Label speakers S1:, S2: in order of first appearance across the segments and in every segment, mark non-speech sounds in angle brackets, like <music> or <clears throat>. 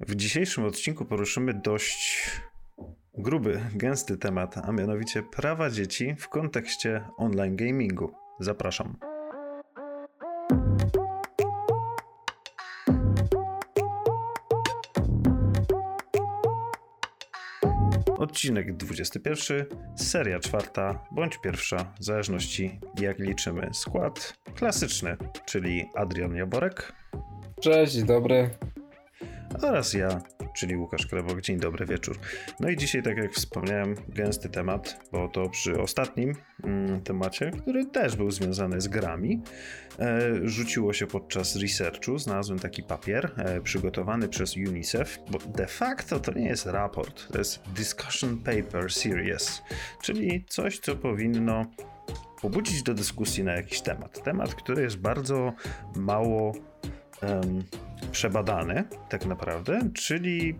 S1: W dzisiejszym odcinku poruszymy dość gruby, gęsty temat, a mianowicie prawa dzieci w kontekście online gamingu. Zapraszam. Odcinek 21, seria czwarta bądź pierwsza, w zależności jak liczymy skład. Klasyczny, czyli Adrian Jaborek
S2: Cześć, dobry.
S1: Oraz ja, czyli Łukasz Krebok. Dzień dobry wieczór. No i dzisiaj, tak jak wspomniałem, gęsty temat, bo to przy ostatnim mm, temacie, który też był związany z grami, e, rzuciło się podczas researchu. Znalazłem taki papier e, przygotowany przez UNICEF, bo de facto to nie jest raport, to jest Discussion Paper Series, czyli coś, co powinno pobudzić do dyskusji na jakiś temat. Temat, który jest bardzo mało em, przebadany, tak naprawdę, czyli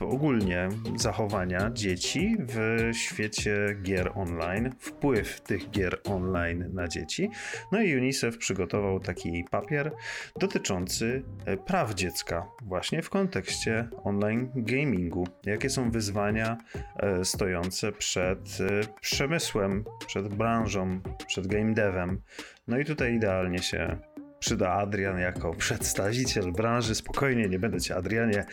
S1: ogólnie zachowania dzieci w świecie gier online, wpływ tych gier online na dzieci. No i UNICEF przygotował taki papier dotyczący e, praw dziecka, właśnie w kontekście online gamingu. Jakie są wyzwania e, stojące przed e, przemysłem, przed branżą, przed game devem. No i tutaj idealnie się przyda Adrian jako przedstawiciel branży. Spokojnie, nie będę cię Adrianie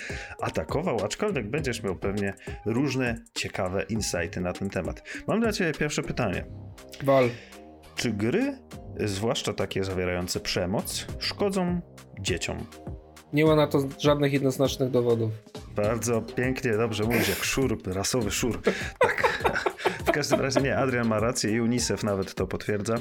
S1: atakował, aczkolwiek będziesz miał pewnie różne ciekawe insighty na ten temat. Mam dla ciebie pierwsze pytanie.
S2: Wal.
S1: Czy gry, zwłaszcza takie zawierające przemoc, szkodzą dzieciom?
S2: Nie ma na to żadnych jednoznacznych dowodów.
S1: Bardzo pięknie, dobrze mówisz, jak szur, rasowy szur. Tak. <laughs> W każdym razie nie, Adrian ma rację i UNICEF nawet to potwierdza,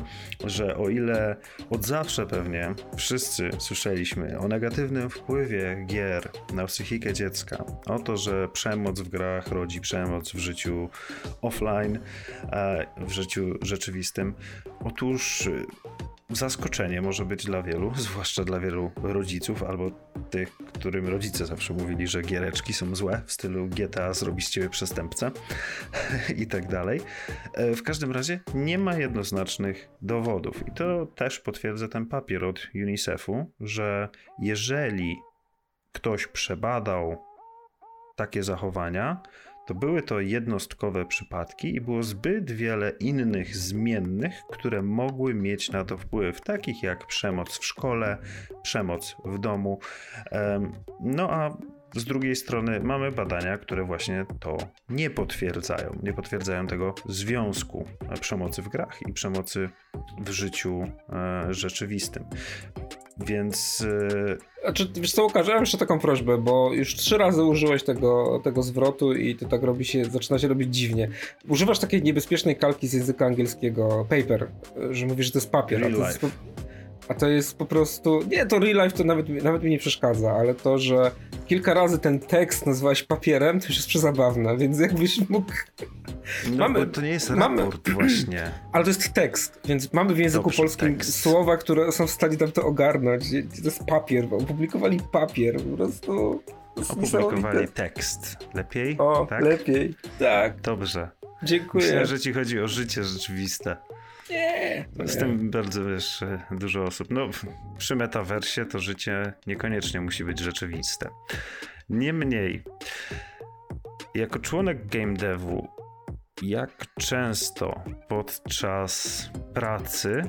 S1: że o ile od zawsze pewnie wszyscy słyszeliśmy o negatywnym wpływie gier na psychikę dziecka, o to, że przemoc w grach rodzi przemoc w życiu offline, e, w życiu rzeczywistym, otóż zaskoczenie może być dla wielu, <laughs> zwłaszcza dla wielu rodziców albo tych, którym rodzice zawsze mówili, że giereczki są złe, w stylu GTA zrobi z ciebie przestępcę <laughs> i tak dalej. E, W każdym razie nie ma jednoznacznych dowodów i to też potwierdza ten papier od UNICEF-u, że jeżeli ktoś przebadał takie zachowania, to były to jednostkowe przypadki i było zbyt wiele innych zmiennych, które mogły mieć na to wpływ, takich jak przemoc w szkole, przemoc w domu. No a z drugiej strony mamy badania, które właśnie to nie potwierdzają. Nie potwierdzają tego związku przemocy w grach i przemocy w życiu e, rzeczywistym. Więc e,
S2: Znaczy, wiesz co, Łukasz, ja mam jeszcze taką prośbę, bo już trzy razy użyłeś tego, tego zwrotu i to tak robi się, zaczyna się robić dziwnie. Używasz takiej niebezpiecznej kalki z języka angielskiego, paper, że mówisz, że to jest papier.
S1: Real
S2: a, to jest,
S1: life.
S2: A to jest po prostu, nie, to real life to nawet, nawet mi nie przeszkadza, ale to, że kilka razy ten tekst nazwałeś papierem, to już jest przezabawne, więc jakbyś mógł...
S1: no,
S2: Mamy-
S1: to nie jest
S2: mamy-
S1: raport właśnie. <clears throat>
S2: Ale to jest tekst, więc mamy w języku
S1: Dobrze,
S2: polskim
S1: tekst.
S2: słowa, które są w stanie tam to ogarnąć. To jest papier, bo opublikowali papier, po prostu.
S1: Opublikowali tekst. Lepiej?
S2: O,
S1: tak?
S2: lepiej. Tak,
S1: Dobrze.
S2: dziękuję.
S1: Myślę, że ci chodzi o życie rzeczywiste.
S2: Nie.
S1: Z tym bardzo wiesz, dużo osób. No, przy metaversie to życie niekoniecznie musi być rzeczywiste. Niemniej, jako członek game devu, jak często podczas pracy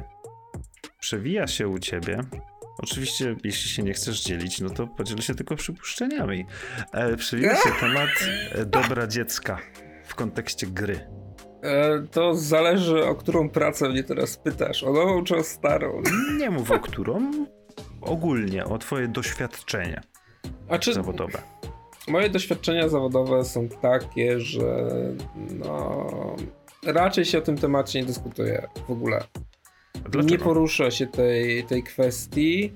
S1: przewija się u ciebie? Oczywiście, jeśli się nie chcesz dzielić, no to podzielę się tylko przypuszczeniami. E, przewija się temat e, dobra dziecka w kontekście gry.
S2: E, to zależy, o którą pracę mnie teraz pytasz. O nową czy o starą?
S1: Nie mów o którą, ogólnie o twoje doświadczenie
S2: A czy
S1: zawodowe.
S2: moje doświadczenia zawodowe są takie, że no. Raczej się o tym temacie nie dyskutuje w ogóle. Nie
S1: Dlaczego?
S2: porusza się tej, tej kwestii.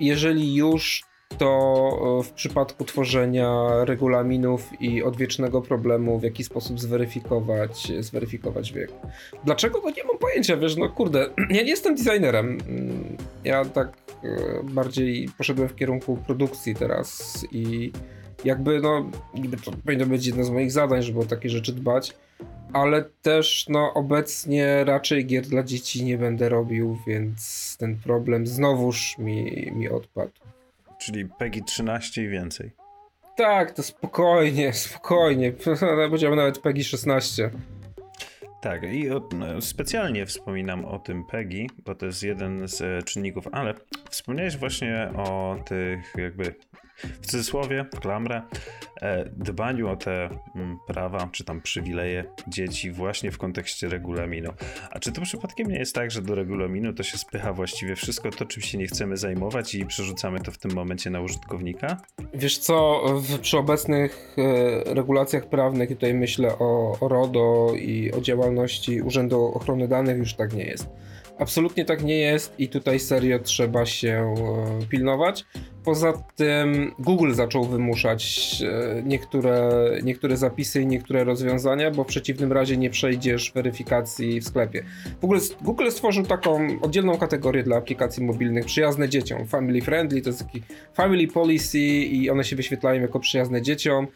S2: Jeżeli już, to e, w przypadku tworzenia regulaminów i odwiecznego problemu, w jaki sposób zweryfikować, zweryfikować wiek. Dlaczego? No nie mam pojęcia, wiesz, no kurde, <clears throat> ja nie jestem designerem. Mm, Ja tak e, bardziej poszedłem w kierunku produkcji teraz i jakby no, niby to powinno być jedno z moich zadań, żeby o takie rzeczy dbać, ale też no obecnie raczej gier dla dzieci nie będę robił, więc ten problem znowuż mi, mi odpadł.
S1: Czyli PEGI 13 i więcej.
S2: Tak, to spokojnie, spokojnie. <laughs> Powiedziałbym nawet PEGI 16.
S1: Tak, i no, specjalnie wspominam o tym PEGI, bo to jest jeden z e, czynników, ale wspomniałeś właśnie o tych jakby w cudzysłowie, w klamrę, e, dbaniu o te mm, prawa, czy tam przywileje dzieci właśnie w kontekście regulaminu. A czy to przypadkiem nie jest tak, że do regulaminu to się spycha właściwie wszystko to, czym się nie chcemy zajmować i przerzucamy to w tym momencie na użytkownika?
S2: Wiesz co, w, przy obecnych e, regulacjach prawnych, tutaj myślę o, o RODO i o działalności Urzędu Ochrony Danych, już tak nie jest. Absolutnie tak nie jest i tutaj serio trzeba się e, pilnować. Poza tym Google zaczął wymuszać e, niektóre, niektóre zapisy i niektóre rozwiązania, bo w przeciwnym razie nie przejdziesz weryfikacji w sklepie. W ogóle Google stworzył taką oddzielną kategorię dla aplikacji mobilnych przyjazne dzieciom. Family friendly to jest taki family policy i one się wyświetlają jako przyjazne dzieciom.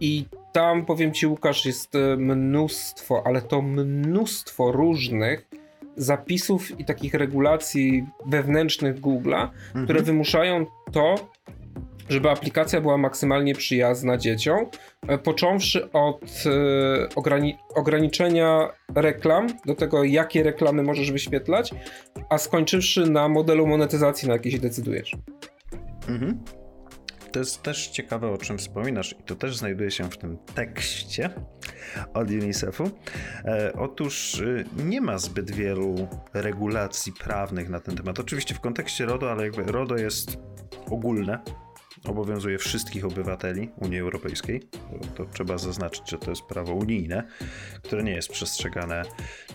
S2: I tam powiem ci, Łukasz, jest mnóstwo, ale to mnóstwo różnych zapisów i takich regulacji wewnętrznych Google'a, mhm. które wymuszają to, żeby aplikacja była maksymalnie przyjazna dzieciom, e, począwszy od e, ograni ograniczenia reklam, do tego jakie reklamy możesz wyświetlać, a skończywszy na modelu monetyzacji, na jaki się decydujesz. Mhm.
S1: To jest też ciekawe, o czym wspominasz, i to też znajduje się w tym tekście od UNICEF-u. E, otóż e, nie ma zbyt wielu regulacji prawnych na ten temat. Oczywiście w kontekście RODO, ale jakby RODO jest ogólne, obowiązuje wszystkich obywateli Unii Europejskiej. To, trzeba zaznaczyć, że to jest prawo unijne, które nie jest przestrzegane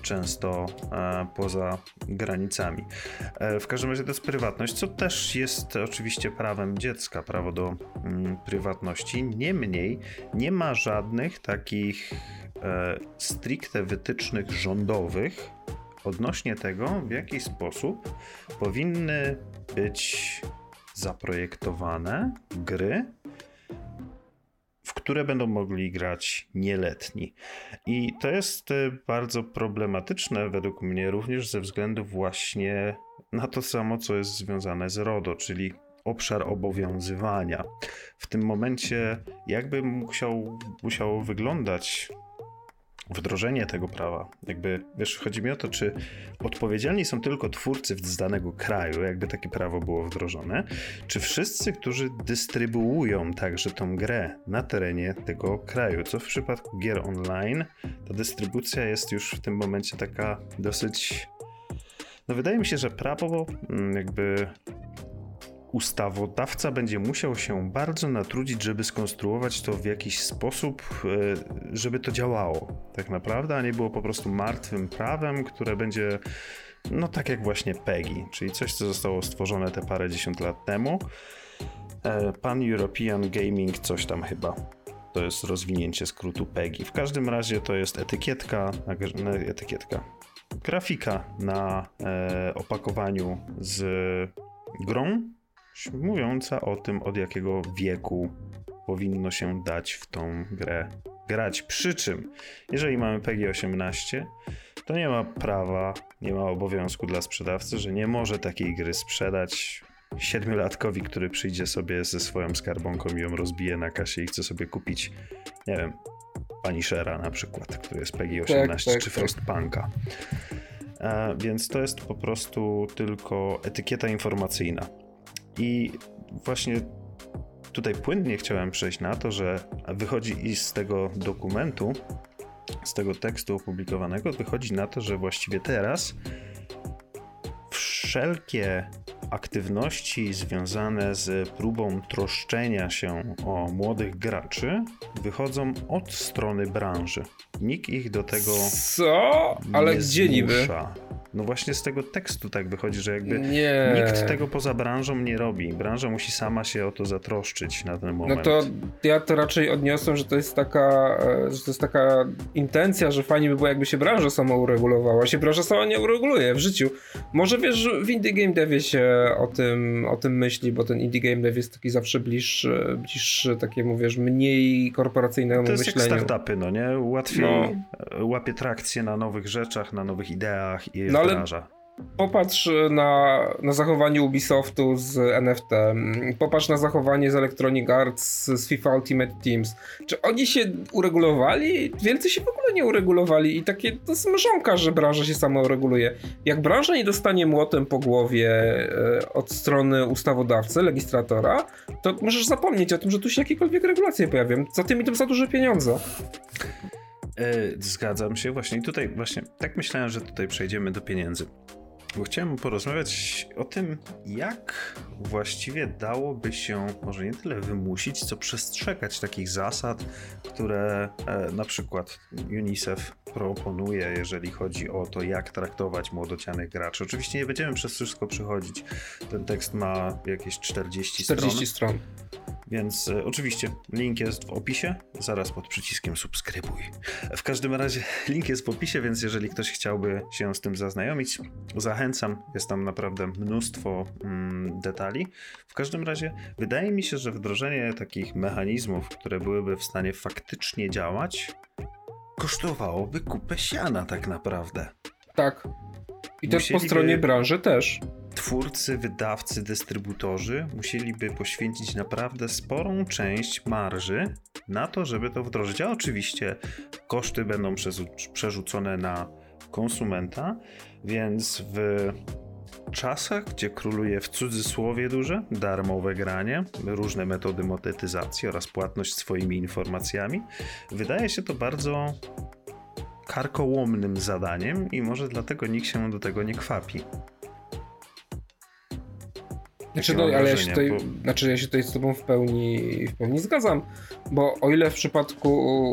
S1: często e, poza granicami. E, w każdym razie to jest prywatność, co też jest oczywiście prawem dziecka, prawo do mm, prywatności. Niemniej nie ma żadnych takich e, stricte wytycznych rządowych odnośnie tego, w jaki sposób powinny być zaprojektowane gry, w które będą mogli grać nieletni. I to jest e, bardzo problematyczne według mnie również ze względu właśnie na to samo, co jest związane z RODO, czyli obszar obowiązywania. W tym momencie, jakby musiał, musiało wyglądać wdrożenie tego prawa. Jakby, wiesz, chodzi mi o to, czy odpowiedzialni są tylko twórcy z danego kraju, jakby takie prawo było wdrożone, czy wszyscy, którzy dystrybuują także tą grę na terenie tego kraju, co w przypadku gier online, ta dystrybucja jest już w tym momencie taka dosyć no wydaje mi się, że prawo mm, jakby ustawodawca będzie musiał się bardzo natrudzić, żeby skonstruować to w jakiś sposób, e, żeby to działało tak naprawdę, a nie było po prostu martwym prawem, które będzie no tak jak właśnie PEGI, czyli coś, co zostało stworzone te parę dziesiąt lat temu. E, Pan European Gaming, coś tam chyba. To jest rozwinięcie skrótu PEGI. W każdym razie to jest etykietka, etykietka, grafika na e, opakowaniu z grą, mówiąca o tym, od jakiego wieku powinno się dać w tą grę grać. Przy czym, jeżeli mamy PG-18, to nie ma prawa, nie ma obowiązku dla sprzedawcy, że nie może takiej gry sprzedać siedmiolatkowi, który przyjdzie sobie ze swoją skarbonką i ją rozbije na kasie i chce sobie kupić, nie wiem, Punishera na przykład, który jest PG-18, tak, tak, czy tak. Frostpunka. E, więc to jest po prostu tylko etykieta informacyjna. I właśnie tutaj płynnie chciałem przejść na to, że wychodzi i z tego dokumentu, z tego tekstu opublikowanego, wychodzi na to, że właściwie teraz wszelkie aktywności związane z próbą troszczenia się o młodych graczy wychodzą od strony branży. Nikt ich do tego.
S2: Co? Ale gdzie niby?
S1: No właśnie z tego tekstu tak wychodzi, że jakby nie. nikt tego poza branżą nie robi. Branża musi sama się o to zatroszczyć na ten no moment.
S2: No to ja to raczej odniosłem, że to jest taka, e, że to jest taka intencja, że fajnie by było jakby się branża sama uregulowała. Się branża sama nie ureguluje w życiu. Może wiesz, w indie game devie się o tym, o tym myśli, bo ten indie game dev jest taki zawsze bliższy, bliższy takiemu wiesz, mniej korporacyjnemu myśleniu.
S1: To jest myśleniu. jak startupy, no nie? Łatwiej no. łapie trakcję na nowych rzeczach, na nowych ideach i no, ale
S2: Popatrz na, na zachowanie Ubisoftu z NFT, popatrz na zachowanie z Electronic Arts z FIFA Ultimate Teams. Czy oni się uregulowali? Wielcy się w ogóle nie uregulowali i takie to jest mrzonka, że branża się sama ureguluje. Jak branża nie dostanie młotem po głowie e, od strony ustawodawcy, legislatora, to możesz zapomnieć o tym, że tu się jakiekolwiek regulacje pojawią. Za tym idą za duże pieniądze.
S1: E, zgadzam się właśnie. I tutaj właśnie tak myślałem, że tutaj przejdziemy do pieniędzy. Bo chciałem porozmawiać o tym, jak właściwie dałoby się może nie tyle wymusić, co przestrzegać takich zasad, które e, na przykład UNICEF proponuje, jeżeli chodzi o to, jak traktować młodocianych graczy. Oczywiście nie będziemy przez wszystko przechodzić. Ten tekst ma jakieś 40,
S2: 40 stron.
S1: Więc e, oczywiście link jest w opisie, zaraz pod przyciskiem subskrybuj. W każdym razie <laughs> link jest w opisie, więc jeżeli ktoś chciałby się z tym zaznajomić, zachęcam. Jest tam naprawdę mnóstwo mm, detali. W każdym razie wydaje mi się, że wdrożenie takich mechanizmów, które byłyby w stanie faktycznie działać, kosztowałoby kupę siana tak naprawdę.
S2: Tak. I też po stronie branży też
S1: twórcy, wydawcy, dystrybutorzy musieliby poświęcić naprawdę sporą część marży na to, żeby to wdrożyć. A oczywiście koszty będą przerzucone na konsumenta, więc w czasach, gdzie króluje w cudzysłowie duże, darmowe granie, różne metody monetyzacji oraz płatność swoimi informacjami, wydaje się to bardzo karkołomnym zadaniem i może dlatego nikt się do tego nie kwapi.
S2: Znaczy, no, ale ja się, tutaj, bo... znaczy ja się tutaj z tobą w pełni, w pełni zgadzam, bo o ile w przypadku,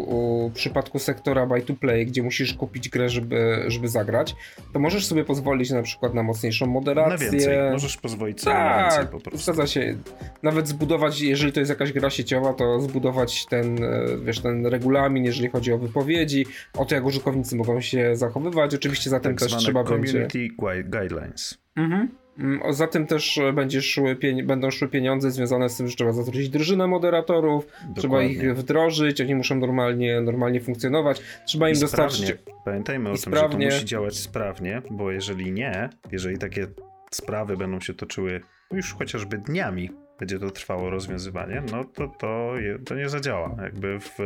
S2: u, w przypadku sektora buy to play, gdzie musisz kupić grę, żeby, żeby zagrać, to możesz sobie pozwolić na przykład na mocniejszą moderację.
S1: Na więcej, możesz pozwolić sobie tak, na więcej po prostu.
S2: zgadza się. Nawet zbudować, jeżeli to jest jakaś gra sieciowa, to zbudować ten, e, wiesz, ten regulamin, jeżeli chodzi o wypowiedzi, o to jak użytkownicy mogą się zachowywać. Oczywiście za tym tak też trzeba
S1: community
S2: będzie...
S1: guidelines.
S2: Mhm. Mm, za tym też będzie szły, będą szły pieniądze związane z tym, że trzeba zatrudnić drużynę moderatorów, Dokładnie. trzeba ich wdrożyć, oni muszą normalnie, normalnie funkcjonować, trzeba im dostarczyć.
S1: Pamiętajmy o tym, że to musi działać sprawnie, bo jeżeli nie, jeżeli takie sprawy będą się toczyły już chociażby dniami, będzie to trwało rozwiązywanie, no to to, to nie zadziała. Jakby w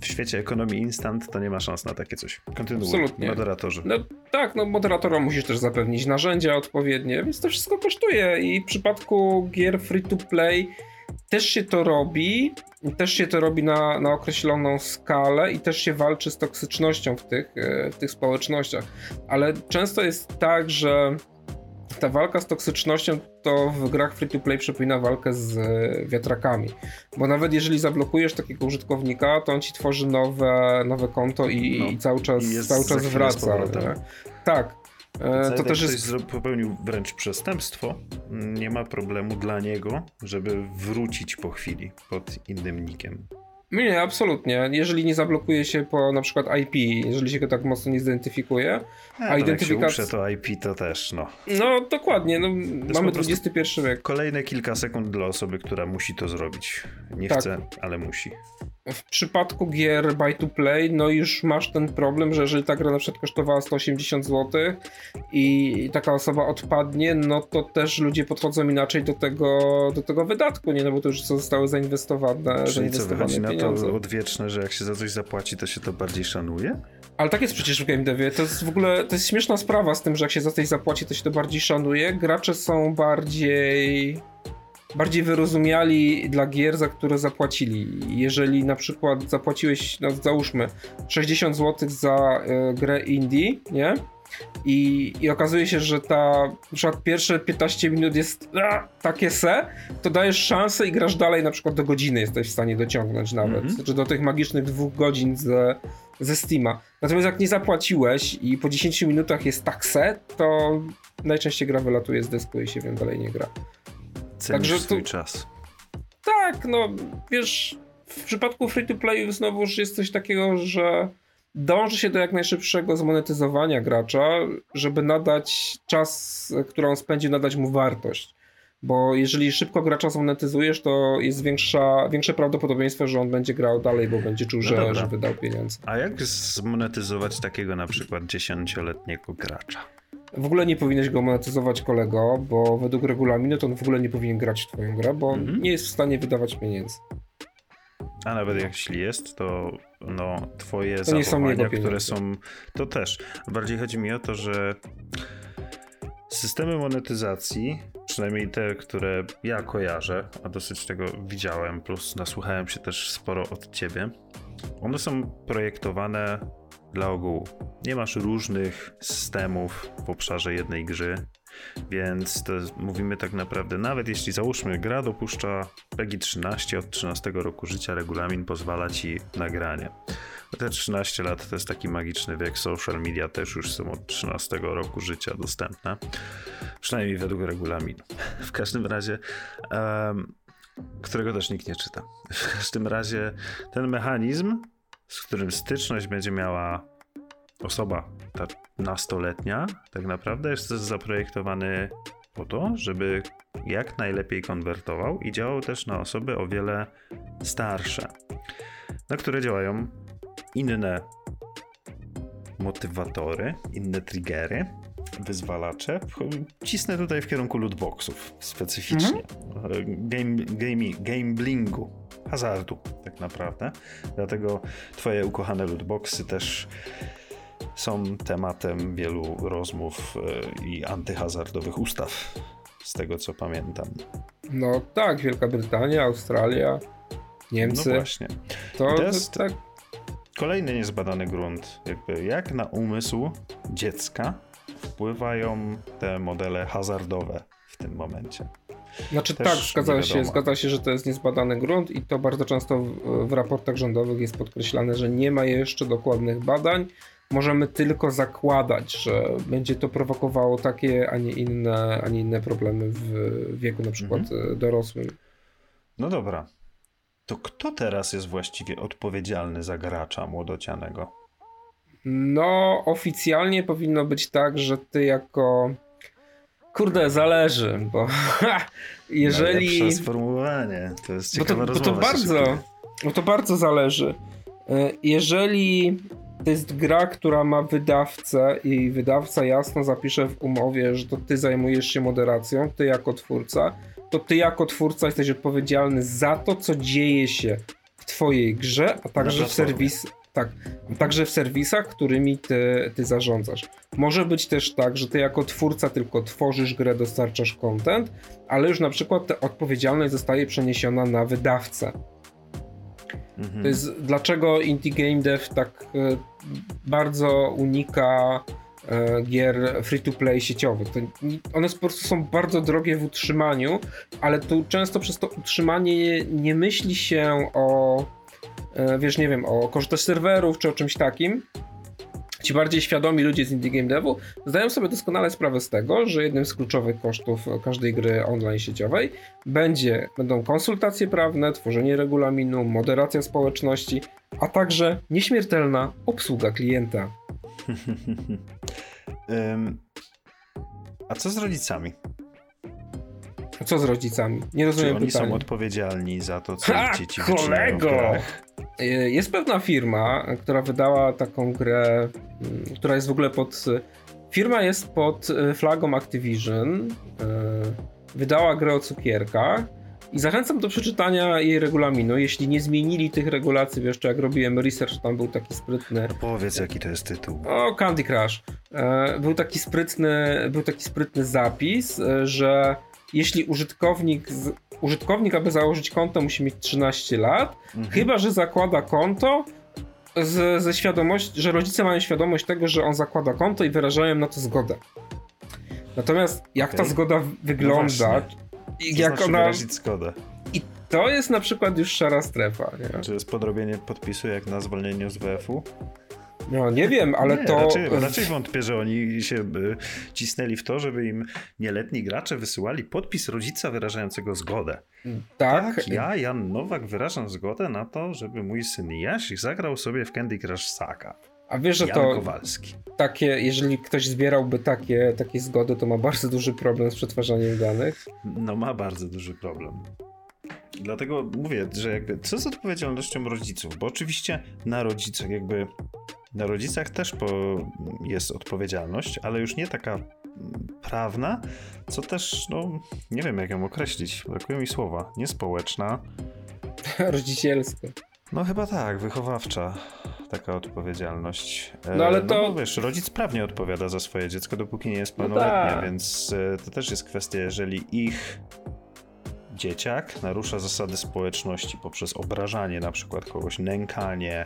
S1: w świecie ekonomii instant to nie ma szans na takie coś. Kontynuuj. Absolutnie. Moderatorzy.
S2: No tak, no moderatorom musisz też zapewnić narzędzia odpowiednie, więc to wszystko kosztuje i w przypadku gier free to play też się to robi, też się to robi na, na określoną skalę i też się walczy z toksycznością w tych, e, w tych społecznościach. Ale często jest tak, że ta walka z toksycznością to w grach free-to-play przypomina walkę z e, wiatrakami. Bo nawet jeżeli zablokujesz takiego użytkownika, to on ci tworzy nowe, nowe konto i, no, i cały czas, i cały czas wraca. Tak.
S1: E, to też jest... ktoś popełnił wręcz przestępstwo, nie ma problemu dla niego, żeby wrócić po chwili pod innym nikiem.
S2: Nie, absolutnie. Jeżeli nie zablokuje się po na przykład IP, jeżeli się go tak mocno nie zidentyfikuje,
S1: a, a identyfikacja. to IP to też, no.
S2: No dokładnie, no, mamy XXI wiek.
S1: Kolejne kilka sekund dla osoby, która musi to zrobić. Nie tak. chce, ale musi
S2: w przypadku gier buy to play, no już masz ten problem, że jeżeli ta gra na przykład kosztowała 180 zł i taka osoba odpadnie, no to też ludzie podchodzą inaczej do tego, do tego wydatku, nie? No bo to już zostały zainwestowane,
S1: Czyli
S2: zainwestowane
S1: co, wychodzi na to odwieczne, że jak się za coś zapłaci, to się to bardziej szanuje?
S2: Ale tak jest przecież w game devie. To jest w ogóle, to jest śmieszna sprawa z tym, że jak się za coś zapłaci, to się to bardziej szanuje. Gracze są bardziej bardziej wyrozumiali dla gier, za które zapłacili. Jeżeli na przykład zapłaciłeś, no załóżmy, 60 zł za y, grę indie, nie? I, I okazuje się, że ta na przykład pierwsze 15 minut jest a, takie se, to dajesz szansę i grasz dalej na przykład do godziny jesteś w stanie dociągnąć nawet. Mm -hmm. Znaczy do tych magicznych dwóch godzin ze, ze Steama. Natomiast jak nie zapłaciłeś i po 10 minutach jest tak se, to najczęściej gra wylatuje z dysku i się wiem dalej nie gra.
S1: Cenisz Także swój tu... czas.
S2: Tak, no wiesz, w przypadku free to play znowuż jest coś takiego, że dąży się do jak najszybszego zmonetyzowania gracza, żeby nadać czas, który on spędzi, nadać mu wartość. Bo jeżeli szybko gracza zmonetyzujesz, to jest większa, większe prawdopodobieństwo, że on będzie grał dalej, bo będzie czuł, no że, że wydał pieniądze.
S1: A jak zmonetyzować takiego na przykład dziesięcioletniego gracza?
S2: W ogóle nie powinieneś go monetyzować kolego, bo według regulaminu to on w ogóle nie powinien grać w twoją grę, bo
S1: Mhm.
S2: nie jest w stanie wydawać pieniędzy.
S1: A nawet jeśli jest, to no, twoje
S2: To nie są
S1: zachowania, które są. To też. Bardziej chodzi mi o to, że systemy monetyzacji, przynajmniej te, które ja kojarzę, a dosyć tego widziałem, plus nasłuchałem się też sporo od ciebie, one są projektowane dla ogółu. Nie masz różnych systemów w obszarze jednej gry, więc mówimy tak naprawdę, nawet jeśli załóżmy gra dopuszcza PEGI 13 od 13 roku życia, regulamin pozwala ci na granie. No Te 13 lat to jest taki magiczny wiek, social media też już są od 13 roku życia dostępne, przynajmniej według regulaminu. <laughs> W każdym razie, em, którego też nikt nie czyta. W każdym razie ten mechanizm, z którym styczność będzie miała osoba ta nastoletnia, tak naprawdę jest zaprojektowany po to, żeby jak najlepiej konwertował i działał też na osoby o wiele starsze, na które działają inne motywatory, inne triggery, wyzwalacze. Cisnę tutaj w kierunku lootboxów specyficznie. Game, game, gamblingu, hazardu tak naprawdę. Dlatego twoje ukochane lootboxy też są tematem wielu rozmów e, i antyhazardowych ustaw, z tego co pamiętam.
S2: No tak, Wielka Brytania, Australia, Niemcy.
S1: No właśnie.
S2: to,
S1: to jest-
S2: tak.
S1: Kolejny niezbadany grunt, jakby jak na umysł dziecka wpływają te modele hazardowe w tym momencie.
S2: Znaczy
S1: Też
S2: tak, zgadza się, zgadza się, że to jest niezbadany grunt i to bardzo często w, w raportach rządowych jest podkreślane, że nie ma jeszcze dokładnych badań. Możemy tylko zakładać, że będzie to prowokowało takie, a nie inne, a nie inne problemy w wieku na przykład
S1: Mhm.
S2: e, dorosłym.
S1: No dobra. To kto teraz jest właściwie odpowiedzialny za gracza młodocianego?
S2: No, oficjalnie powinno być tak, że ty jako. Kurde, zależy, bo <laughs> jeżeli.
S1: Najlepsze sformułowanie. To jest
S2: Bo to,
S1: ciekawa
S2: bo to
S1: rozmowa się
S2: bardzo. Bo to bardzo zależy. E, Jeżeli to jest gra, która ma wydawcę i wydawca jasno zapisze w umowie, że to ty zajmujesz się moderacją, ty jako twórca, to ty jako twórca jesteś odpowiedzialny za to, co dzieje się w twojej grze, a także w serwis, tak, także w serwisach, którymi ty, ty zarządzasz. Może być też tak, że ty jako twórca tylko tworzysz grę, dostarczasz content, ale już na przykład ta odpowiedzialność zostaje przeniesiona na wydawcę.
S1: Mhm.
S2: To jest dlaczego indie game dev tak e, bardzo unika e, gier free to play sieciowych. To, one po prostu są bardzo drogie w utrzymaniu, ale tu często przez to utrzymanie nie myśli się o wiesz, nie wiem, o kosztach serwerów czy o czymś takim. Ci bardziej świadomi ludzie z indie game devu zdają sobie doskonale sprawę z tego, że jednym z kluczowych kosztów każdej gry online sieciowej będzie, będą konsultacje prawne, tworzenie regulaminu, moderacja społeczności, a także nieśmiertelna obsługa klienta. <laughs>
S1: Ym, a co z rodzicami?
S2: Co z rodzicami? Nie
S1: Czy
S2: rozumiem
S1: oni
S2: pytania.
S1: są odpowiedzialni za to, co
S2: Ha,
S1: ich dzieci wyczyniają w
S2: kolego!
S1: grach?
S2: Y, Jest pewna firma, która wydała taką grę, mm, która jest w ogóle pod. Firma jest pod y, flagą Activision. y, Wydała grę o cukierkach. I zachęcam do przeczytania jej regulaminu. Jeśli nie zmienili tych regulacji, bo jeszcze jak robiłem research, tam był taki sprytny.
S1: No powiedz, jaki to jest tytuł.
S2: O, Candy Crush. E, Był taki sprytny, był taki sprytny zapis, e, że jeśli użytkownik, z, użytkownik, aby założyć konto, musi mieć 13 lat,
S1: Mhm.
S2: chyba że zakłada konto z, ze świadomości, że rodzice mają świadomość tego, że on zakłada konto i wyrażają na to zgodę. Natomiast jak ta
S1: Okej.
S2: zgoda wygląda,
S1: Co
S2: jak
S1: znaczy
S2: ona.
S1: wyrazić zgodę?
S2: I to jest na przykład już szara strefa. Nie?
S1: Czy jest podrobienie podpisu jak na zwolnieniu z WF-u?
S2: No nie wiem, ale
S1: nie,
S2: to.
S1: Raczej, raczej wątpię, że oni się y, cisnęli w to, żeby im nieletni gracze wysyłali podpis rodzica wyrażającego zgodę.
S2: tak,
S1: Tak, ja, Jan Nowak, wyrażam zgodę na to, żeby mój syn Jaś zagrał sobie w Candy Crush Saka.
S2: a wiesz, że
S1: Jan
S2: to.
S1: Kowalski.
S2: takie, jeżeli ktoś zbierałby takie, takie zgody, to ma bardzo duży problem z przetwarzaniem danych.
S1: No ma bardzo duży problem. Dlatego mówię, że jakby co z odpowiedzialnością rodziców? Bo oczywiście na rodzicach jakby Na rodzicach też jest odpowiedzialność, ale już nie taka prawna, co też, no, nie wiem jak ją określić, brakuje mi słowa, niespołeczna. <laughs>
S2: Rodzicielska.
S1: No chyba tak, wychowawcza taka odpowiedzialność.
S2: No ale to...
S1: No, wiesz, rodzic prawnie odpowiada za swoje dziecko, dopóki nie jest pełnoletnie, no tak. więc e, to też jest kwestia, jeżeli ich dzieciak narusza zasady społeczności poprzez obrażanie na przykład kogoś, nękanie,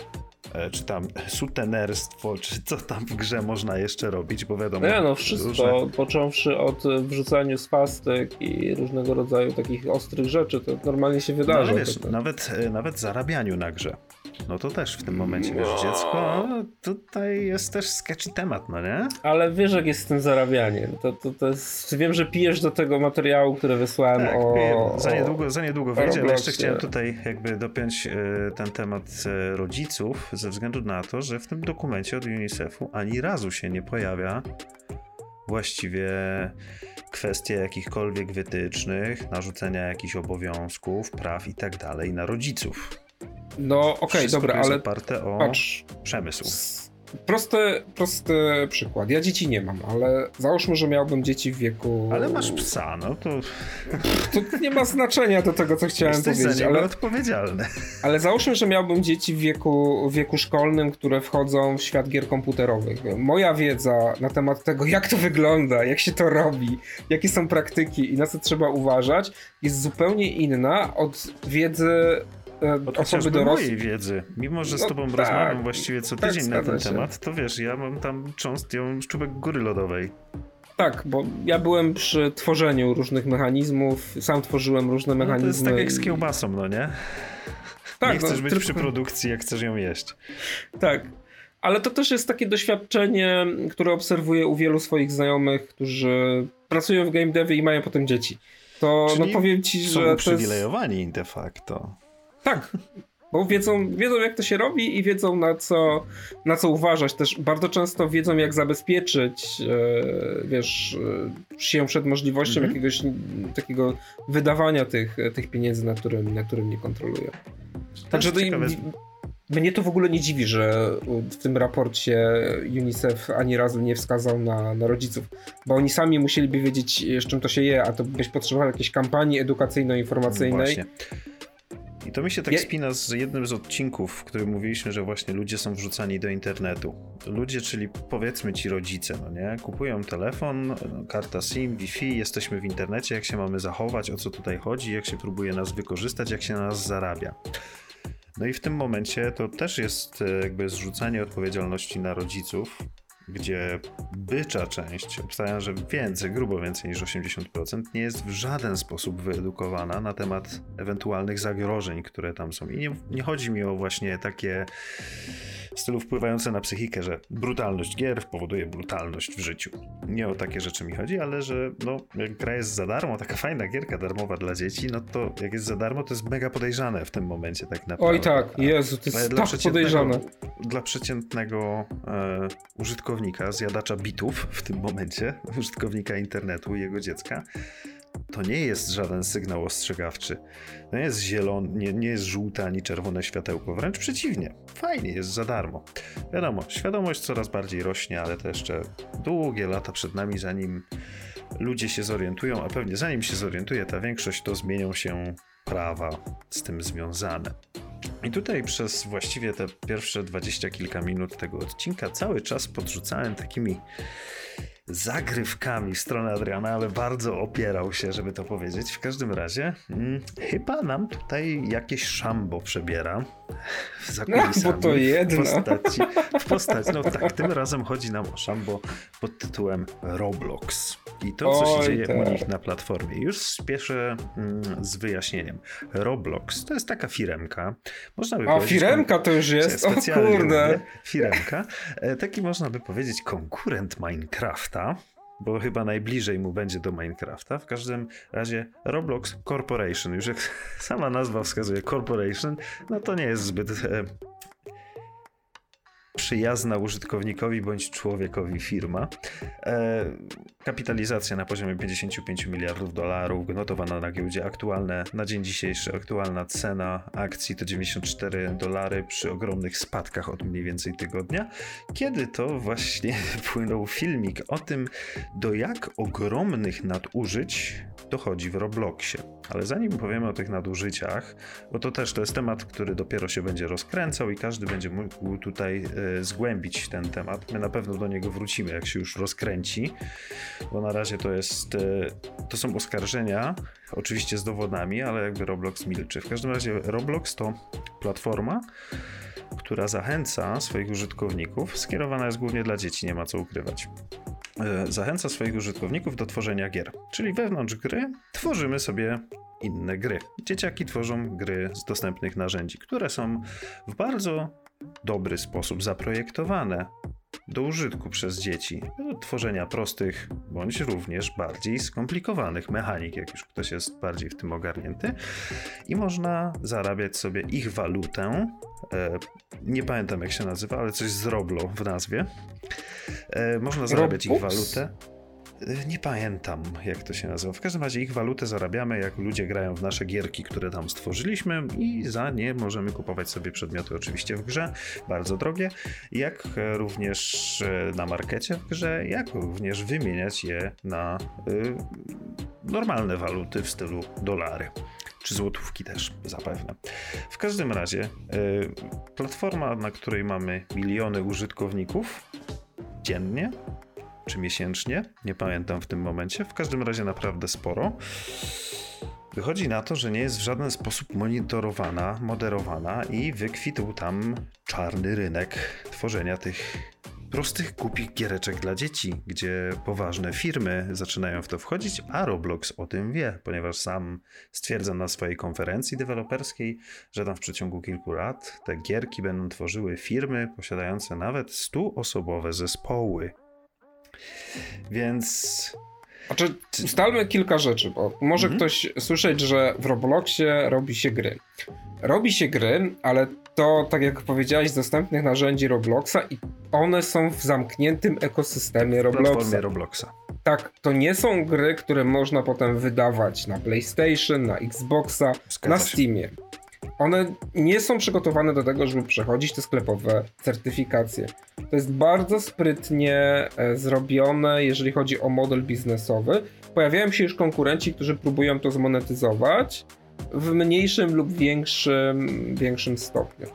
S1: e, czy tam sutenerstwo, czy co tam w grze można jeszcze robić, bo wiadomo...
S2: Nie no, wszystko, różne... począwszy od wrzucania swastek i różnego rodzaju takich ostrych rzeczy, to normalnie się wydarza. No,
S1: wiesz, nawet, e, nawet zarabianiu na grze no to też w tym momencie, wiesz, no. dziecko, tutaj jest też sketchy temat, no nie?
S2: Ale wiesz, jak jest z tym zarabianiem. To, to, to jest, wiem, że pijesz do tego materiału, który wysłałem tak, o...
S1: Za niedługo, za niedługo wyjdzie, ale jeszcze chciałem tutaj jakby dopiąć e, ten temat e, rodziców, ze względu na to, że w tym dokumencie od UNICEF-u ani razu się nie pojawia właściwie kwestie jakichkolwiek wytycznych, narzucenia jakichś obowiązków, praw i tak dalej na rodziców.
S2: No okej, okay, dobra, ale
S1: oparte o patrz, przemysł.
S2: Prosty, prosty przykład. Ja dzieci nie mam, ale załóżmy, że miałbym dzieci w wieku.
S1: Ale masz psa, no to.
S2: To nie ma znaczenia do tego, co chciałem
S1: Jesteś
S2: powiedzieć.
S1: Za ale odpowiedzialny.
S2: Ale załóżmy, że miałbym dzieci w wieku, w wieku szkolnym, które wchodzą w świat gier komputerowych. Moja wiedza na temat tego, jak to wygląda, jak się to robi, jakie są praktyki i na co trzeba uważać, jest zupełnie inna od wiedzy
S1: E, Od osoby dorosłe. mojej wiedzy, mimo że z no, tobą tak, rozmawiam właściwie co tak tydzień tak, na ten się. temat, to wiesz, ja mam tam cząst, ja mam szczupek góry lodowej.
S2: Tak, bo ja byłem przy tworzeniu różnych mechanizmów, sam tworzyłem różne mechanizmy. No to jest
S1: tak jak z kiełbasą, no nie? Tak, nie chcesz no, być tylko... przy produkcji, jak chcesz ją jeść.
S2: Tak, ale to też jest takie doświadczenie, które obserwuję u wielu swoich znajomych, którzy pracują w game devie i mają potem dzieci. To no Czyli no powiem ci, że. Są
S1: uprzywilejowani jest... de facto.
S2: Tak, bo wiedzą, wiedzą jak to się robi i wiedzą na co, na co uważać. Też bardzo często wiedzą jak zabezpieczyć e, wiesz, e, się przed możliwością mm -hmm. jakiegoś takiego wydawania tych, tych pieniędzy, na którym, na którym nie kontrolują. Także to, mnie to w ogóle nie dziwi, że w tym raporcie UNICEF ani razu nie wskazał na, na rodziców, bo oni sami musieliby wiedzieć, z czym to się je, a to byś potrzebował jakiejś kampanii edukacyjno-informacyjnej. No
S1: i to mi się tak spina z jednym z odcinków, w którym mówiliśmy, że właśnie ludzie są wrzucani do internetu. Ludzie, czyli powiedzmy ci rodzice, no nie? Kupują telefon, karta SIM, Wi-Fi, jesteśmy w internecie, jak się mamy zachować, o co tutaj chodzi, jak się próbuje nas wykorzystać, jak się na nas zarabia. No i w tym momencie to też jest e, jakby zrzucanie odpowiedzialności na rodziców, gdzie bycza część, obstawiam, że więcej, grubo więcej niż 80%, nie jest w żaden sposób wyedukowana na temat ewentualnych zagrożeń, które tam są. I nie, nie chodzi mi o właśnie takie stylu wpływające na psychikę, że brutalność gier powoduje brutalność w życiu. Nie o takie rzeczy mi chodzi, ale że no, jak gra jest za darmo, taka fajna gierka darmowa dla dzieci, no to jak jest za darmo, to jest mega podejrzane w tym momencie tak naprawdę.
S2: Oj tak, Jezu, to jest tak podejrzane.
S1: Dla przeciętnego e, użytkownika, zjadacza bitów w tym momencie, <laughs> użytkownika internetu i jego dziecka, to nie jest żaden sygnał ostrzegawczy. To nie jest zielony, nie, nie jest żółte ani czerwone światełko, wręcz przeciwnie. Fajnie, jest za darmo. Wiadomo, świadomość coraz bardziej rośnie, ale to jeszcze długie lata przed nami, zanim ludzie się zorientują, a pewnie zanim się zorientuje ta większość, to zmienią się prawa z tym związane. I tutaj przez właściwie te pierwsze dwadzieścia kilka minut tego odcinka cały czas podrzucałem takimi zagrywkami w stronę Adriana, ale bardzo opierał się, żeby to powiedzieć. W każdym razie, hmm, chyba nam tutaj jakieś szambo przebiera
S2: za kulisami. No, bo to jedno.
S1: W postaci, w postaci, no tak, tym razem chodzi nam o szambo pod tytułem Roblox. I to, co Oj, się dzieje tak. u nich na platformie. Już spieszę mm, z wyjaśnieniem. Roblox to jest taka firemka. Można by
S2: A firemka to już jest? O kurde.
S1: firemka. E, taki można by powiedzieć konkurent Minecrafta bo chyba najbliżej mu będzie do Minecrafta. W każdym razie Roblox Corporation, już jak <laughs> sama nazwa wskazuje Corporation, no to nie jest zbyt e, przyjazna użytkownikowi bądź człowiekowi firma. E, kapitalizacja na poziomie 55 miliardów dolarów, notowana na giełdzie aktualne, na dzień dzisiejszy aktualna cena akcji to 94 dolary przy ogromnych spadkach od mniej więcej tygodnia, kiedy to właśnie <laughs> płynął filmik o tym, do jak ogromnych nadużyć dochodzi w Robloxie. Ale zanim powiemy o tych nadużyciach, bo to też to jest temat, który dopiero się będzie rozkręcał i każdy będzie mógł tutaj e, zgłębić ten temat. My na pewno do niego wrócimy, jak się już rozkręci, bo na razie to jest, e, to są oskarżenia, oczywiście z dowodami, ale jakby Roblox milczy. W każdym razie Roblox to platforma, która zachęca swoich użytkowników, skierowana jest głównie dla dzieci, nie ma co ukrywać. E, zachęca swoich użytkowników do tworzenia gier. Czyli wewnątrz gry tworzymy sobie inne gry. Dzieciaki tworzą gry z dostępnych narzędzi, które są w bardzo dobry sposób zaprojektowane do użytku przez dzieci, do tworzenia prostych bądź również bardziej skomplikowanych mechanik, jak już ktoś jest bardziej w tym ogarnięty, i można zarabiać sobie ich walutę. E, nie pamiętam jak się nazywa, ale coś z Roblo w nazwie. E, można zarabiać Robux? ich walutę. E, nie pamiętam, jak to się nazywa. W każdym razie ich walutę zarabiamy, jak ludzie grają w nasze gierki, które tam stworzyliśmy i za nie możemy kupować sobie przedmioty oczywiście w grze, bardzo drogie, jak również e, na markecie w grze, jak również wymieniać je na y, normalne waluty w stylu dolary. Czy złotówki też, zapewne. W każdym razie, y, platforma, na której mamy miliony użytkowników dziennie, czy miesięcznie, nie pamiętam w tym momencie, w każdym razie naprawdę sporo. Wychodzi na to, że nie jest w żaden sposób monitorowana, moderowana i wykwitł tam czarny rynek tworzenia tych prostych, głupich giereczek dla dzieci, gdzie poważne firmy zaczynają w to wchodzić, a Roblox o tym wie, ponieważ sam stwierdza na swojej konferencji deweloperskiej, że tam w przeciągu kilku lat te gierki będą tworzyły firmy posiadające nawet 100-osobowe zespoły. Więc
S2: znaczy, ustalmy kilka rzeczy, bo może mhm. ktoś słyszeć, że w Robloxie robi się gry. Robi się gry, ale to, tak jak powiedziałeś, z dostępnych narzędzi Robloxa i one są w zamkniętym ekosystemie Robloxa.
S1: Robloxa.
S2: Tak, to nie są gry, które można potem wydawać na PlayStation, na Xboxa, Zgadza na Steamie. Się. One nie są przygotowane do tego, żeby przechodzić te sklepowe certyfikacje. To jest bardzo sprytnie e, zrobione, jeżeli chodzi o model biznesowy. Pojawiają się już konkurenci, którzy próbują to zmonetyzować w mniejszym lub większym, większym stopniu.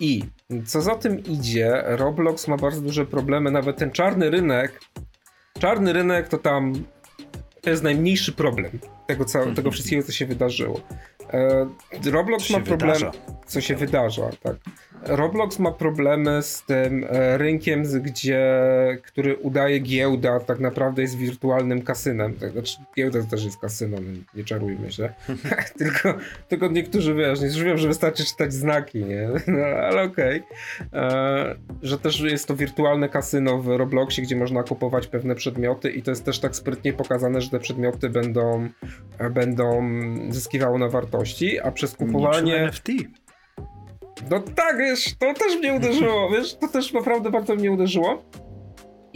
S2: I co za tym idzie, Roblox ma bardzo duże problemy, nawet ten czarny rynek. Czarny rynek to tam to jest najmniejszy problem tego, co, tego mhm. wszystkiego, co się wydarzyło. E, Roblox ma problem, wydarza. co się wydarza, tak. Roblox ma problemy z tym e, rynkiem, gdzie, który udaje giełda, tak naprawdę jest wirtualnym kasynem. Tak, znaczy, giełda też jest kasynem, nie czarujmy się. <laughs> <laughs> tylko, tylko niektórzy, wiesz, nie wiem, że wystarczy czytać znaki, nie? No, ale okej. Okay. E, że też jest to wirtualne kasyno w Robloxie, gdzie można kupować pewne przedmioty i to jest też tak sprytnie pokazane, że te przedmioty będą, będą zyskiwały na wartości, a przez kupowanie...
S1: NFT.
S2: No tak, wiesz, to też mnie uderzyło, wiesz, to też naprawdę bardzo mnie uderzyło.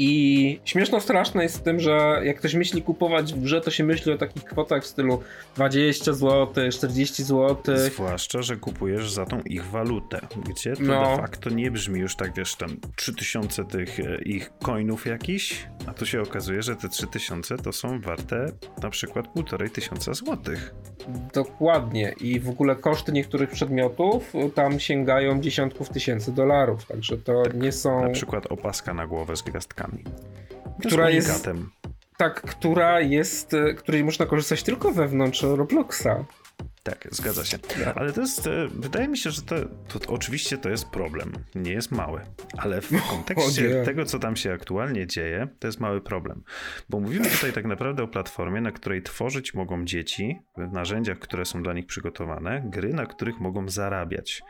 S2: I śmieszno straszne jest w tym, że jak ktoś myśli kupować w grze, to się myśli o takich kwotach w stylu 20 zł, 40 zł.
S1: Zwłaszcza, że kupujesz za tą ich walutę, gdzie to no. de facto nie brzmi już tak, wiesz, tam 3000 tych e, ich coinów jakiś, a tu się okazuje, że te 3000 to są warte na przykład 1500 złotych.
S2: Dokładnie i w ogóle koszty niektórych przedmiotów tam sięgają dziesiątków tysięcy dolarów, także to tak, nie są...
S1: Na przykład opaska na głowę z gwiazdkami
S2: która jest. Tak, która jest, e, której można korzystać tylko wewnątrz Robloxa.
S1: Tak, zgadza się. Ale to jest, e, wydaje mi się, że to, to, oczywiście to jest problem. Nie jest mały, ale w <laughs> kontekście tego, co tam się aktualnie dzieje, to jest mały problem. Bo mówimy tutaj tak naprawdę o platformie, na której tworzyć mogą dzieci w narzędziach, które są dla nich przygotowane, gry, na których mogą zarabiać.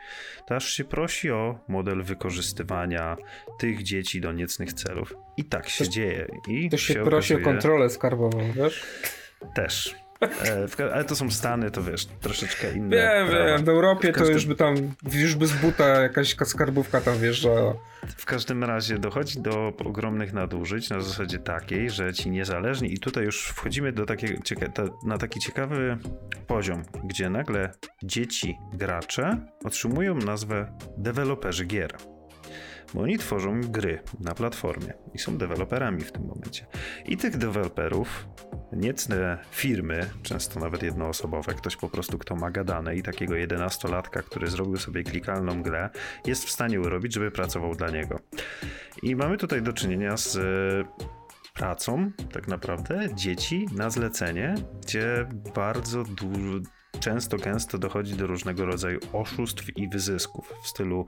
S1: To aż się prosi o model wykorzystywania tych dzieci do niecnych celów. I tak się to, dzieje. I
S2: to się, się prosi okazuje... o kontrolę skarbową, wiesz?
S1: Też. E, ale to są Stany, to wiesz, troszeczkę inne.
S2: Wiem, prawa. wiem, w Europie w każdym... to już by tam, już by z buta jakaś skarbówka tam wjeżdżała.
S1: W każdym razie dochodzi do ogromnych nadużyć na zasadzie takiej, że ci niezależni i tutaj już wchodzimy do takiego, na taki ciekawy poziom, gdzie nagle dzieci, gracze otrzymują nazwę deweloperzy gier oni tworzą gry na platformie i są deweloperami w tym momencie. I tych deweloperów niecne firmy, często nawet jednoosobowe, ktoś po prostu kto ma gadane i takiego jedenastolatka, który zrobił sobie klikalną grę, jest w stanie urobić, żeby pracował dla niego. I mamy tutaj do czynienia z pracą, tak naprawdę, dzieci na zlecenie, gdzie bardzo dużo, często, gęsto dochodzi do różnego rodzaju oszustw i wyzysków w stylu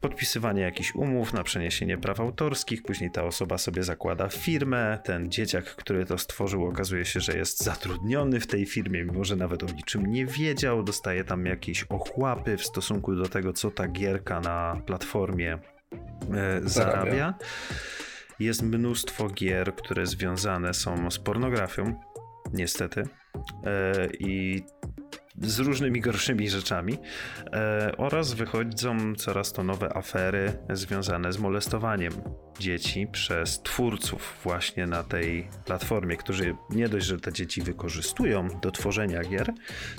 S1: podpisywania jakichś umów na przeniesienie praw autorskich, później ta osoba sobie zakłada firmę, ten dzieciak, który to stworzył, okazuje się, że jest zatrudniony w tej firmie, mimo że nawet o niczym nie wiedział, dostaje tam jakieś ochłapy w stosunku do tego, co ta gierka na platformie e, zarabia. Jest mnóstwo gier, które związane są z pornografią, niestety. E, I z różnymi gorszymi rzeczami e, oraz wychodzą coraz to nowe afery związane z molestowaniem dzieci przez twórców właśnie na tej platformie, którzy nie dość, że te dzieci wykorzystują do tworzenia gier,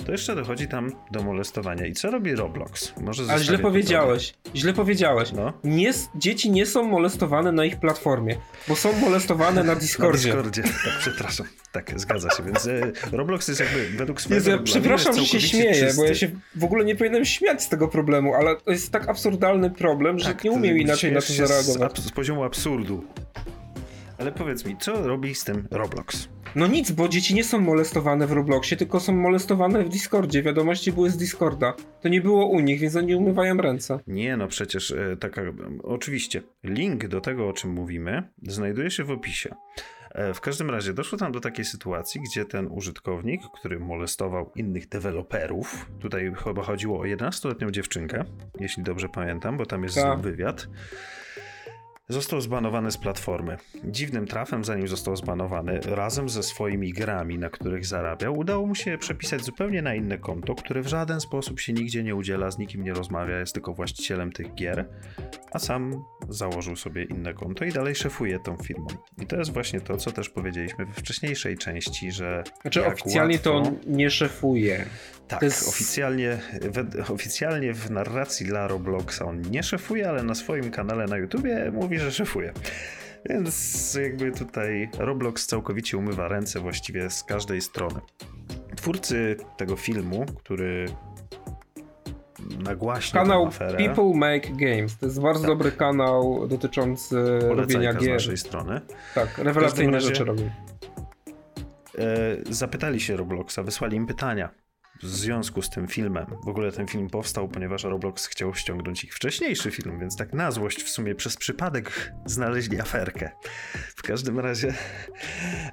S1: to jeszcze dochodzi tam do molestowania. I co robi Roblox?
S2: Może Ale źle powiedziałeś, źle powiedziałeś. No? Nie, dzieci nie są molestowane na ich platformie, bo są molestowane na <laughs> Discordzie.
S1: na Discordzie, tak, przepraszam. Tak, zgadza się, więc e, Roblox jest jakby według swojego
S2: Jezu, Przepraszam, że się śmieję, czysty. bo ja się w ogóle nie powinienem śmiać z tego problemu, ale to jest tak absurdalny problem, że tak, nie umiem inaczej na to zareagować.
S1: Z, z poziomu absurdu. Ale powiedz mi, co robi z tym Roblox?
S2: No nic, bo dzieci nie są molestowane w Robloxie, tylko są molestowane w Discordzie. Wiadomości były z Discorda. To nie było u nich, więc oni umywają ręce.
S1: Nie, no przecież e, taka. Oczywiście, link do tego, o czym mówimy, znajduje się w opisie. E, w każdym razie doszło tam do takiej sytuacji, gdzie ten użytkownik, który molestował innych deweloperów, tutaj chyba chodziło o 11-letnią dziewczynkę, jeśli dobrze pamiętam, bo tam jest Ta. wywiad został zbanowany z platformy. Dziwnym trafem, zanim został zbanowany, razem ze swoimi grami, na których zarabiał, udało mu się przepisać zupełnie na inne konto, które w żaden sposób się nigdzie nie udziela, z nikim nie rozmawia, jest tylko właścicielem tych gier, a sam założył sobie inne konto i dalej szefuje tą firmą. I to jest właśnie to, co też powiedzieliśmy we wcześniejszej części, że.
S2: Znaczy, oficjalnie łatwo... to on nie szefuje.
S1: Tak, jest... oficjalnie, w, oficjalnie w narracji dla Robloxa on nie szefuje, ale na swoim kanale na YouTubie mówi, że szefuje. Więc jakby tutaj Roblox całkowicie umywa ręce właściwie z każdej strony. Twórcy tego filmu, który nagłaśnia
S2: Kanał People Make Games. To jest bardzo tak. dobry kanał dotyczący Polecajka robienia gier.
S1: z naszej strony.
S2: Tak, rewelacyjne rzeczy robią.
S1: E, zapytali się Robloxa, wysłali im pytania w związku z tym filmem. W ogóle ten film powstał, ponieważ Roblox chciał ściągnąć ich wcześniejszy film, więc tak na złość w sumie przez przypadek znaleźli aferkę. W każdym razie,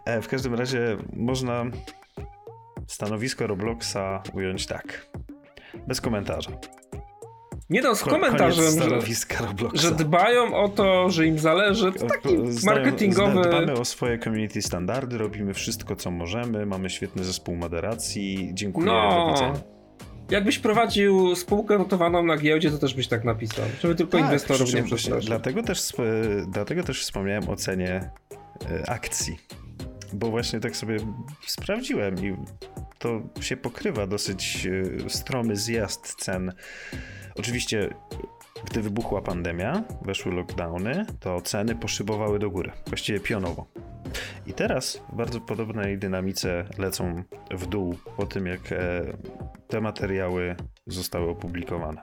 S1: e, w każdym razie można stanowisko Robloxa ująć tak. Bez komentarza.
S2: Nie no, z komentarzem, że, że, dbają o to, że im zależy. To taki marketingowy.
S1: Dbamy o swoje community standardy, robimy wszystko, co możemy, mamy świetny zespół moderacji. Dziękuję, no.
S2: Jakbyś prowadził spółkę notowaną na giełdzie, to też byś tak napisał. Żeby tylko tak, inwestorów nie przestraszyć.
S1: Dlatego też, dlatego też wspomniałem o cenie e, akcji. Bo właśnie tak sobie sprawdziłem i to się pokrywa dosyć e, stromy zjazd cen Oczywiście, gdy wybuchła pandemia, weszły lockdowny, to ceny poszybowały do góry, właściwie pionowo. I teraz w bardzo podobnej dynamice lecą w dół po tym, jak e, te materiały zostały opublikowane.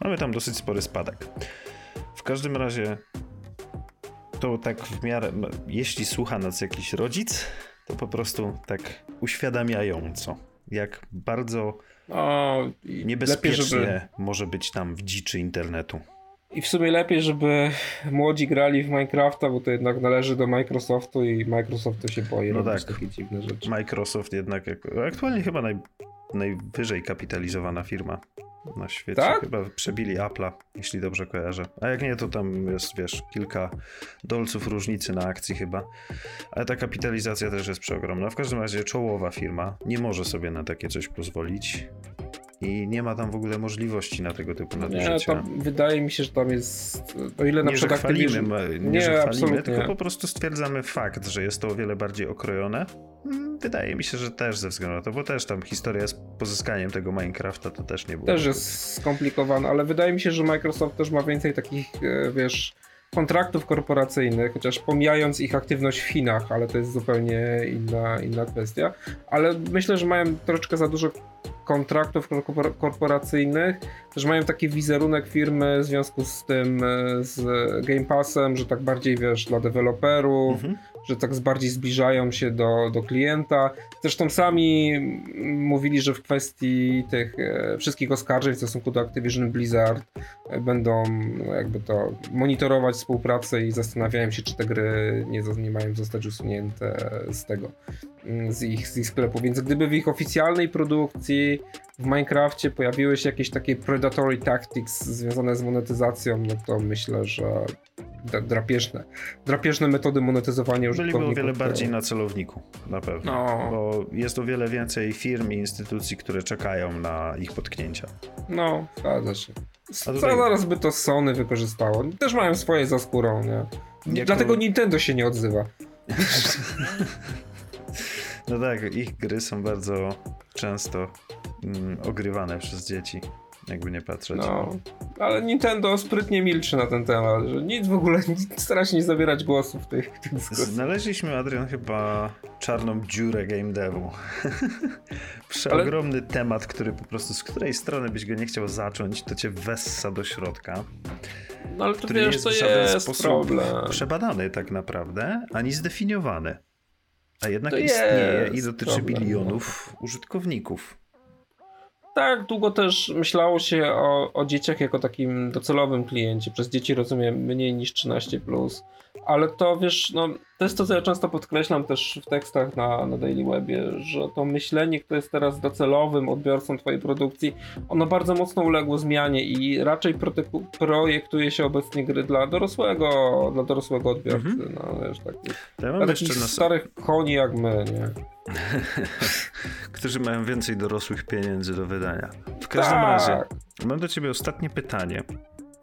S1: Mamy tam dosyć spory spadek. W każdym razie to tak w miarę, jeśli słucha nas jakiś rodzic, to po prostu tak uświadamiająco, jak bardzo o, Niebezpiecznie lepiej, żeby... może być tam w dziczy internetu.
S2: I w sumie lepiej, żeby młodzi grali w Minecrafta, bo to jednak należy do Microsoftu i Microsoft to się boi no robić tak. takie dziwne rzeczy.
S1: Microsoft jednak, aktualnie chyba naj, najwyżej kapitalizowana firma na świecie.
S2: Tak?
S1: Chyba przebili Apple'a, jeśli dobrze kojarzę. A jak nie, to tam jest, wiesz, kilka dolców różnicy na akcji chyba. Ale ta kapitalizacja też jest przeogromna. W każdym razie czołowa firma nie może sobie na takie coś pozwolić. I nie ma tam w ogóle możliwości na tego typu nadużycia.
S2: Nie, wydaje mi się, że tam jest, o ile na
S1: nie,
S2: przykład...
S1: Że chwalimy, nie, nie, że chwalimy, absolutnie. tylko po prostu stwierdzamy fakt, że jest to o wiele bardziej okrojone Wydaje mi się, że też ze względu na to, bo też tam historia z pozyskaniem tego Minecrafta to też nie było.
S2: Też jest skomplikowana, ale wydaje mi się, że Microsoft też ma więcej takich, e, wiesz, kontraktów korporacyjnych, chociaż pomijając ich aktywność w Chinach, ale to jest zupełnie inna, inna kwestia. Ale myślę, że mają troszeczkę za dużo kontraktów korporacyjnych, też mają taki wizerunek firmy w związku z tym, e, z Game Passem, że tak bardziej, wiesz, dla deweloperów, mhm że tak bardziej zbliżają się do, do klienta. Zresztą sami mówili, że w kwestii tych e, wszystkich oskarżeń w stosunku do Activision Blizzard e, będą no, jakby to monitorować współpracę i zastanawiają się, czy te gry nie, nie mają zostać usunięte z tego, z ich, z ich sklepu. Więc gdyby w ich oficjalnej produkcji w Minecrafcie pojawiły się jakieś takie predatory tactics związane z monetyzacją, no to myślę, że drapieżne, drapieżne metody monetyzowania
S1: użytkowników. Byliby o wiele bardziej na celowniku, na pewno. No. Bo jest o wiele więcej firm i instytucji, które czekają na ich potknięcia.
S2: No, zgadza się. Co tutaj... zaraz by to Sony wykorzystało? Też mają swoje za skórą, nie? Jako... Dlatego Nintendo się nie odzywa. <laughs>
S1: no tak, ich gry są bardzo często mm, ogrywane przez dzieci jakby nie patrzeć.
S2: No, ale Nintendo sprytnie milczy na ten temat, że nic w ogóle, stara się nie zabierać głosu w tych, tych dyskusjach.
S1: Znaleźliśmy, Adrian, chyba czarną dziurę game devu. <laughs> Przeogromny ale... temat, który po prostu z której strony byś go nie chciał zacząć, to cię wessa do środka.
S2: No ale to wiesz, jest to jest problem.
S1: przebadany tak naprawdę, ani zdefiniowany. A jednak to istnieje i dotyczy problem, bilionów no. użytkowników
S2: tak, długo też myślało się o, o dzieciach jako takim docelowym kliencie. Przez dzieci rozumiem mniej niż 13, plus, ale to wiesz, no, to jest to, co ja często podkreślam też w tekstach na, na Daily Webie, że to myślenie, kto jest teraz docelowym odbiorcą Twojej produkcji, ono bardzo mocno uległo zmianie i raczej projektuje się obecnie gry dla dorosłego, dla dorosłego odbiorcy. Mhm. No, wiesz, tak, ja dla takich starych koni jak my, nie? <laughs>
S1: Którzy mają więcej dorosłych pieniędzy do wydania. W każdym tak. razie, mam do ciebie ostatnie pytanie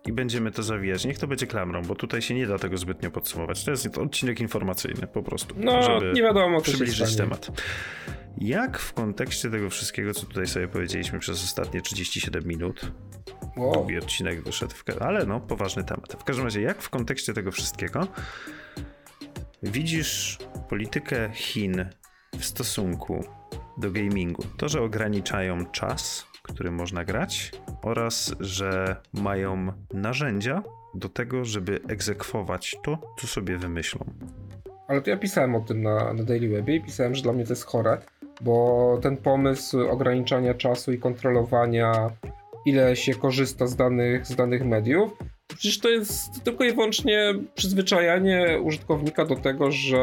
S1: i będziemy to zawijać. Niech to będzie klamrą, bo tutaj się nie da tego zbytnio podsumować. To jest odcinek informacyjny po prostu,
S2: no, żeby nie wiadomo,
S1: przybliżyć temat. Jak w kontekście tego wszystkiego, co tutaj sobie powiedzieliśmy przez ostatnie 37 minut, wow. długi odcinek wyszedł, w... ale no, poważny temat. W każdym razie, jak w kontekście tego wszystkiego widzisz politykę Chin w stosunku do gamingu? To, że ograniczają czas, który można grać, oraz że mają narzędzia do tego, żeby egzekwować to, co sobie wymyślą.
S2: Ale to ja pisałem o tym na, na Daily Webie i pisałem, że dla mnie to jest chore, bo ten pomysł ograniczania czasu i kontrolowania, ile się korzysta z danych, z danych mediów, Przecież to jest tylko i wyłącznie przyzwyczajanie użytkownika do tego, że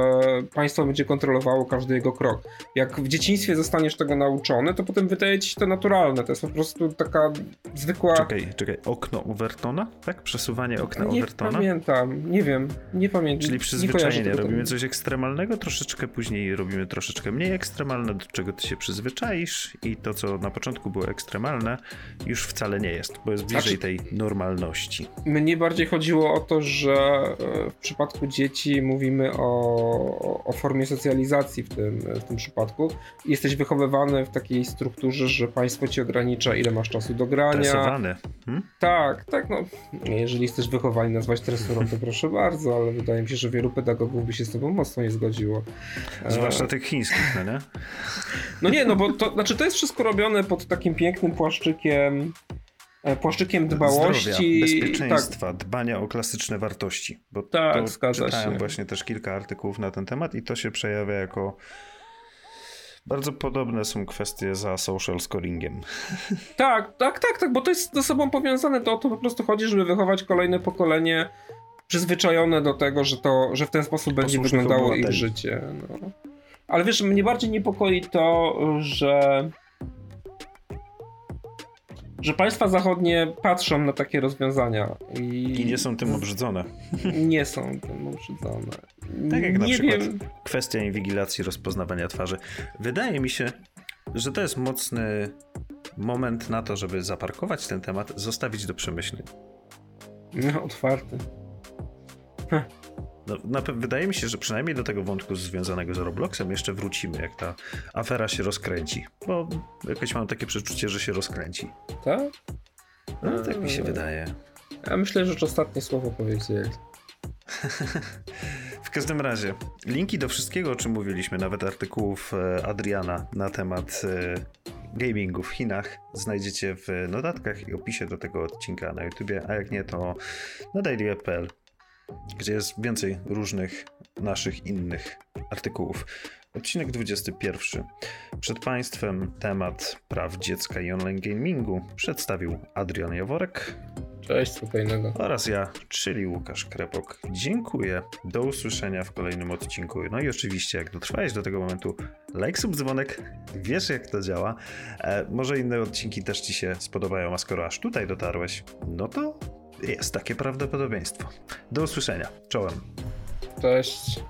S2: państwo będzie kontrolowało każdy jego krok. Jak w dzieciństwie zostaniesz tego nauczony, to potem wydaje ci się to naturalne. To jest po prostu taka zwykła.
S1: Czekaj, czekaj, okno Overtona? Tak? Przesuwanie okna
S2: nie
S1: Overtona?
S2: Nie pamiętam, nie wiem, nie pamiętam.
S1: Czyli przyzwyczajenie. Robimy coś ekstremalnego, troszeczkę później robimy troszeczkę mniej ekstremalne, do czego ty się przyzwyczaisz i to, co na początku było ekstremalne, już wcale nie jest, bo jest bliżej znaczy, tej normalności
S2: mnie bardziej chodziło o to, że e, w przypadku dzieci mówimy o, o formie socjalizacji w tym, w tym przypadku. Jesteś wychowywany w takiej strukturze, że państwo ci ogranicza, ile masz czasu do grania.
S1: Tresowany. Hmm?
S2: Tak, tak. No, jeżeli chcesz wychowani nazwać tresurą, to proszę bardzo, ale wydaje mi się, że wielu pedagogów by się z tobą mocno nie zgodziło.
S1: Zwłaszcza tych chińskich, no nie?
S2: No nie, no bo to, znaczy to jest wszystko robione pod takim pięknym płaszczykiem E, płaszczykiem dbałości. Zdrowia,
S1: bezpieczeństwa, tak. dbania o klasyczne wartości. Bo tak, to zgadza czytałem się. właśnie też kilka artykułów na ten temat i to się przejawia jako Bardzo podobne są kwestie za social scoringiem. <laughs>
S2: Tak, tak, tak, tak, bo to jest ze sobą powiązane. To o to po prostu chodzi, żeby wychować kolejne pokolenie przyzwyczajone do tego, że, to, że w ten sposób będzie wyglądało ich życie. No. Ale wiesz, mnie bardziej niepokoi to, że że państwa zachodnie patrzą na takie rozwiązania
S1: i, I nie są tym obrzydzone.
S2: Nie są tym obrzydzone.
S1: Tak jak na nie przykład wiem. kwestia inwigilacji rozpoznawania twarzy. Wydaje mi się, że to jest mocny moment na to, żeby zaparkować ten temat, zostawić do przemyśleń.
S2: No, otwarty.
S1: No, na, wydaje mi się, że przynajmniej do tego wątku związanego z Robloxem jeszcze wrócimy, jak ta afera się rozkręci. Bo jakoś mam takie przeczucie, że się rozkręci.
S2: Tak?
S1: No, tak mi się wydaje.
S2: Ja myślę, że już ostatnie słowo powiedzieli. <laughs>
S1: w każdym razie, linki do wszystkiego, o czym mówiliśmy, nawet artykułów e, Adriana na temat e, gamingu w Chinach znajdziecie w notatkach i opisie do tego odcinka na YouTubie, a jak nie, to na daily.pl gdzie jest więcej różnych naszych innych artykułów. Odcinek 21. Przed Państwem temat praw dziecka i online gamingu przedstawił Adrian Jaworek.
S2: Cześć, spokojnego.
S1: Oraz ja, czyli Łukasz Krepok. Dziękuję. Do usłyszenia w kolejnym odcinku. No i oczywiście, jak dotrwałeś do tego momentu, like, sub, dzwonek. Wiesz, jak to działa. E, może inne odcinki też Ci się spodobają, a skoro aż tutaj dotarłeś, no to jest takie prawdopodobieństwo. Do usłyszenia. Czołem.
S2: Cześć.